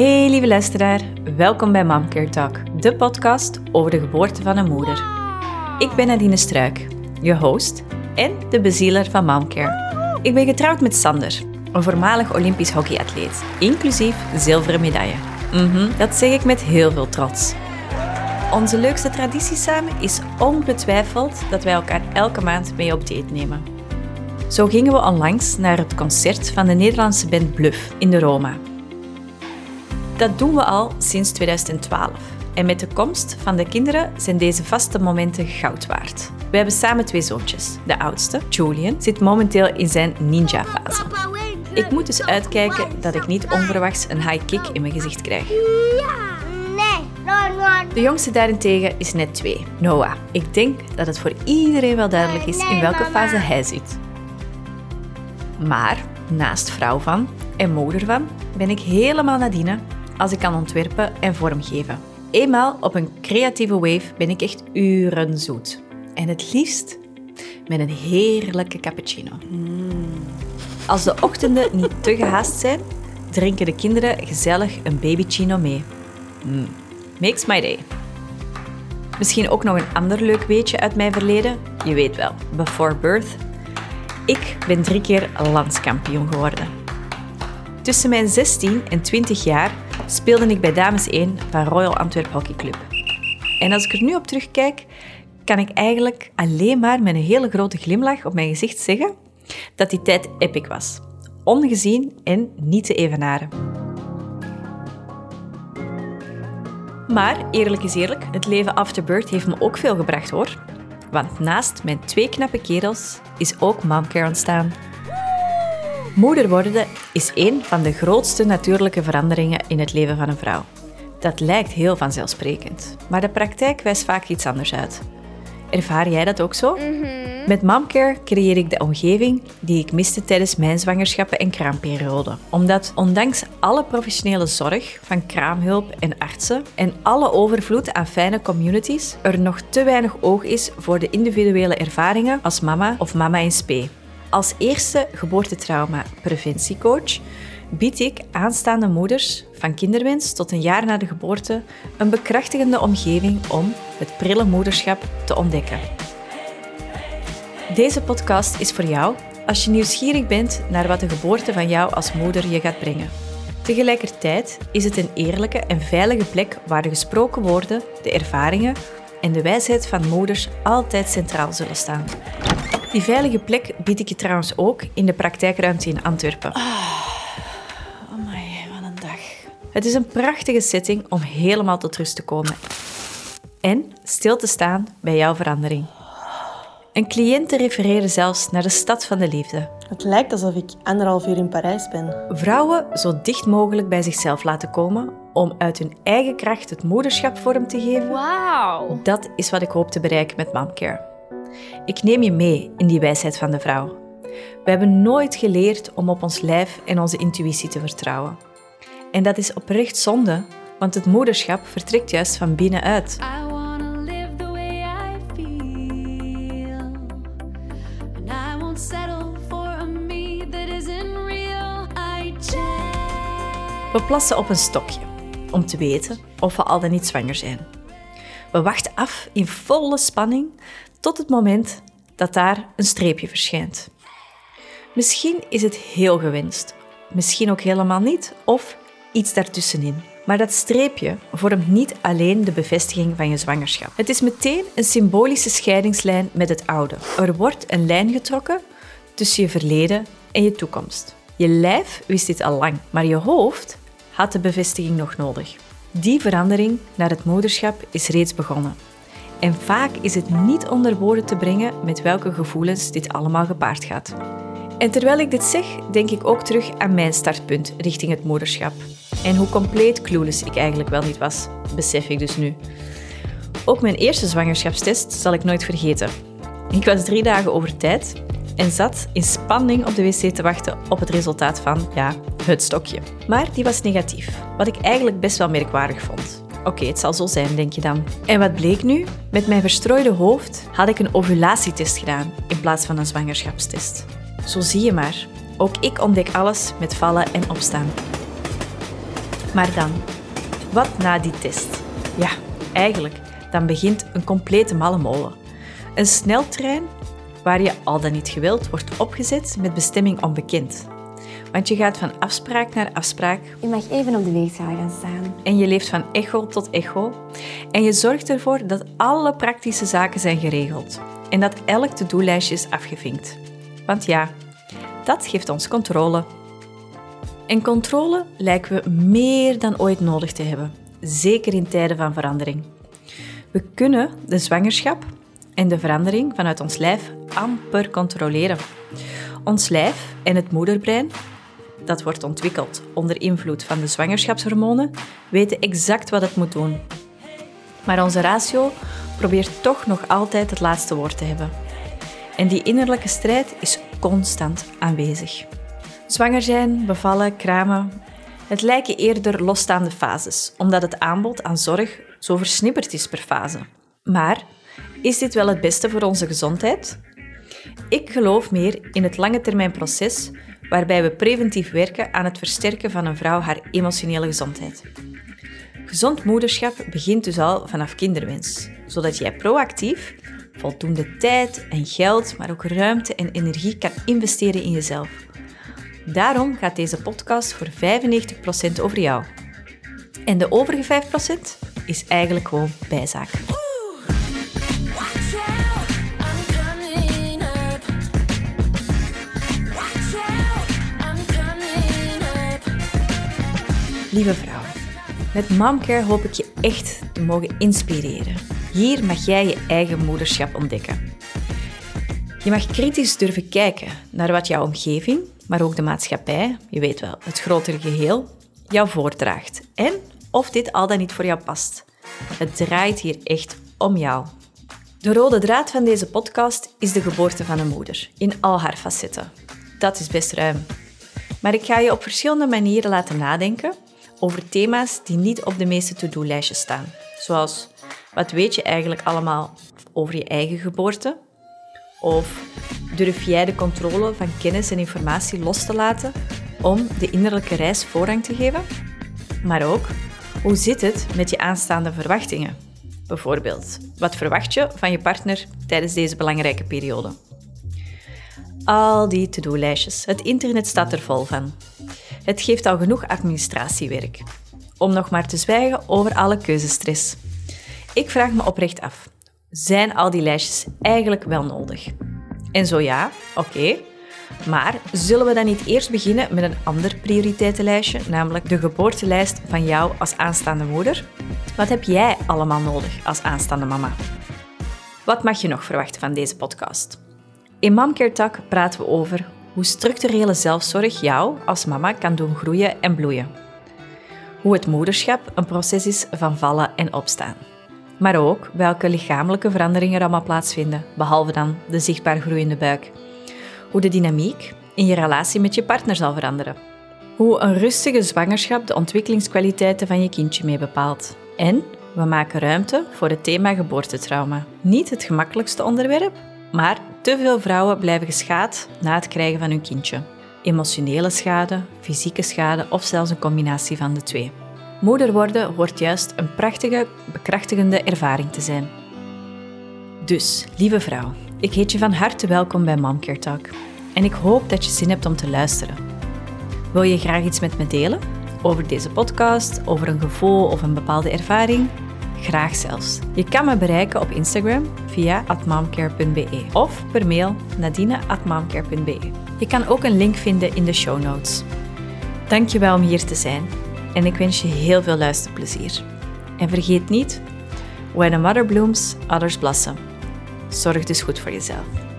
Hey lieve luisteraar, welkom bij Momcare Talk, de podcast over de geboorte van een moeder. Ik ben Nadine Struik, je host en de bezieler van Momcare. Ik ben getrouwd met Sander, een voormalig Olympisch hockeyatleet, inclusief zilveren medaille. Mhm, dat zeg ik met heel veel trots. Onze leukste traditie samen is ongetwijfeld dat wij elkaar elke maand mee op date nemen. Zo gingen we onlangs naar het concert van de Nederlandse band Bluff in de Roma. Dat doen we al sinds 2012. En met de komst van de kinderen zijn deze vaste momenten goud waard. We hebben samen twee zoontjes. De oudste, Julian, zit momenteel in zijn ninja-fase. Ik moet dus uitkijken dat ik niet onverwachts een high kick in mijn gezicht krijg. De jongste daarentegen is net twee, Noah. Ik denk dat het voor iedereen wel duidelijk is in welke fase hij zit. Maar naast vrouw van en moeder van ben ik helemaal Nadine als ik kan ontwerpen en vormgeven. Eenmaal op een creatieve wave ben ik echt uren zoet. En het liefst met een heerlijke cappuccino. Als de ochtenden niet te gehaast zijn, drinken de kinderen gezellig een babychino mee. Mm. Makes my day. Misschien ook nog een ander leuk weetje uit mijn verleden. Je weet wel, before birth. Ik ben drie keer landskampioen geworden. Tussen mijn 16 en 20 jaar speelde ik bij Dames 1 van Royal Antwerp Hockey Club. En als ik er nu op terugkijk, kan ik eigenlijk alleen maar met een hele grote glimlach op mijn gezicht zeggen dat die tijd epic was. Ongezien en niet te evenaren. Maar eerlijk is eerlijk, het leven after birth heeft me ook veel gebracht hoor. Want naast mijn twee knappe kerels is ook momcare ontstaan. Moeder worden is een van de grootste natuurlijke veranderingen in het leven van een vrouw. Dat lijkt heel vanzelfsprekend, maar de praktijk wijst vaak iets anders uit. Ervaar jij dat ook zo? Met Momcare creëer ik de omgeving die ik miste tijdens mijn zwangerschappen en kraamperiode. Omdat ondanks alle professionele zorg van kraamhulp en artsen en alle overvloed aan fijne communities, er nog te weinig oog is voor de individuele ervaringen als mama of mama in spe. Als eerste geboortetrauma preventiecoach bied ik aanstaande moeders van kinderwens tot een jaar na de geboorte een bekrachtigende omgeving om het prille moederschap te ontdekken. Deze podcast is voor jou als je nieuwsgierig bent naar wat de geboorte van jou als moeder je gaat brengen. Tegelijkertijd is het een eerlijke en veilige plek waar de gesproken woorden, de ervaringen en de wijsheid van moeders altijd centraal zullen staan. Die veilige plek bied ik je trouwens ook in de praktijkruimte in Antwerpen. Amai, wat een dag. Het is een prachtige setting om helemaal tot rust te komen en stil te staan bij jouw verandering. Een cliënte refereerde zelfs naar de stad van de liefde. Het lijkt alsof ik anderhalf uur in Parijs ben. Vrouwen zo dicht mogelijk bij zichzelf laten komen om uit hun eigen kracht het moederschap vorm te geven. Wauw. Dat is wat ik hoop te bereiken met Momcare. Ik neem je mee in die wijsheid van de vrouw. We hebben nooit geleerd om op ons lijf en onze intuïtie te vertrouwen. En dat is oprecht zonde, want het moederschap vertrekt juist van binnenuit. We plassen op een stokje om te weten of we al dan niet zwanger zijn. We wachten af in volle spanning tot het moment dat daar een streepje verschijnt. Misschien is het heel gewenst, misschien ook helemaal niet, of iets daartussenin. Maar dat streepje vormt niet alleen de bevestiging van je zwangerschap. Het is meteen een symbolische scheidingslijn met het oude. Er wordt een lijn getrokken tussen je verleden en je toekomst. Je lijf wist dit al lang, maar je hoofd had de bevestiging nog nodig. Die verandering naar het moederschap is reeds begonnen. En vaak is het niet onder woorden te brengen met welke gevoelens dit allemaal gepaard gaat. En terwijl ik dit zeg, denk ik ook terug aan mijn startpunt richting het moederschap. En hoe compleet clueless ik eigenlijk wel niet was, besef ik dus nu. Ook mijn eerste zwangerschapstest zal ik nooit vergeten. Ik was drie dagen over tijd en zat in spanning op de wc te wachten op het resultaat van, ja, het stokje. Maar die was negatief, wat ik eigenlijk best wel merkwaardig vond. Oké, het zal zo zijn, denk je dan. En wat bleek nu? Met mijn verstrooide hoofd had ik een ovulatietest gedaan in plaats van een zwangerschapstest. Zo zie je maar. Ook ik ontdek alles met vallen en opstaan. Maar dan, wat na die test? Ja, eigenlijk, dan begint een complete malle molen. Een sneltrein waar je al dan niet gewild wordt opgezet met bestemming onbekend. Want je gaat van afspraak naar afspraak U mag even op de weegschaal gaan staan. en je leeft van echo tot echo. En je zorgt ervoor dat alle praktische zaken zijn geregeld. En dat elk to-do-lijstje is afgevinkt. Want ja, dat geeft ons controle. En controle lijken we meer dan ooit nodig te hebben. Zeker in tijden van verandering. We kunnen de zwangerschap en de verandering vanuit ons lijf amper controleren. Ons lijf en het moederbrein, dat wordt ontwikkeld onder invloed van de zwangerschapshormonen, weten exact wat het moet doen. Maar onze ratio probeert toch nog altijd het laatste woord te hebben. En die innerlijke strijd is constant aanwezig. Zwanger zijn, bevallen, kramen, het lijken eerder losstaande fases, omdat het aanbod aan zorg zo versnipperd is per fase. Maar is dit wel het beste voor onze gezondheid? Ik geloof meer in het lange termijn proces waarbij we preventief werken aan het versterken van een vrouw haar emotionele gezondheid. Gezond moederschap begint dus al vanaf kinderwens, zodat jij proactief voldoende tijd en geld, maar ook ruimte en energie kan investeren in jezelf. Daarom gaat deze podcast voor 95% over jou. En de overige 5% is eigenlijk gewoon bijzaak. Lieve vrouw, met Momcare hoop ik je echt te mogen inspireren. Hier mag jij je eigen moederschap ontdekken. Je mag kritisch durven kijken naar wat jouw omgeving, maar ook de maatschappij, je weet wel, het grotere geheel, jou voordraagt. En of dit al dan niet voor jou past. Het draait hier echt om jou. De rode draad van deze podcast is de geboorte van een moeder, in al haar facetten. Dat is best ruim. Maar ik ga je op verschillende manieren laten nadenken over thema's die niet op de meeste to-do-lijstjes staan. Zoals, wat weet je eigenlijk allemaal over je eigen geboorte? Of durf jij de controle van kennis en informatie los te laten om de innerlijke reis voorrang te geven? Maar ook, hoe zit het met je aanstaande verwachtingen? Bijvoorbeeld, wat verwacht je van je partner tijdens deze belangrijke periode? Al die to-do-lijstjes. Het internet staat er vol van. Het geeft al genoeg administratiewerk. Om nog maar te zwijgen over alle keuzestress. Ik vraag me oprecht af: zijn al die lijstjes eigenlijk wel nodig? En zo ja, oké. Maar zullen we dan niet eerst beginnen met een ander prioriteitenlijstje, namelijk de geboortelijst van jou als aanstaande moeder? Wat heb jij allemaal nodig als aanstaande mama? Wat mag je nog verwachten van deze podcast? In Momcare Talk praten we over hoe structurele zelfzorg jou als mama kan doen groeien en bloeien. Hoe het moederschap een proces is van vallen en opstaan. Maar ook welke lichamelijke veranderingen er allemaal plaatsvinden, behalve dan de zichtbaar groeiende buik. Hoe de dynamiek in je relatie met je partner zal veranderen. Hoe een rustige zwangerschap de ontwikkelingskwaliteiten van je kindje mee bepaalt. En we maken ruimte voor het thema geboortetrauma. Niet het gemakkelijkste onderwerp, maar te veel vrouwen blijven geschaad na het krijgen van hun kindje. Emotionele schade, fysieke schade of zelfs een combinatie van de twee. Moeder worden wordt juist een prachtige, bekrachtigende ervaring te zijn. Dus, lieve vrouw, ik heet je van harte welkom bij Momcare Talk. En ik hoop dat je zin hebt om te luisteren. Wil je graag iets met me delen? Over deze podcast, over een gevoel of een bepaalde ervaring? Graag zelfs. Je kan me bereiken op Instagram via atmomcare.be of per mail nadine.atmomcare.be. Je kan ook een link vinden in de show notes. Dankjewel om hier te zijn en ik wens je heel veel luisterplezier. En vergeet niet, when a mother blooms, others blossom. Zorg dus goed voor jezelf.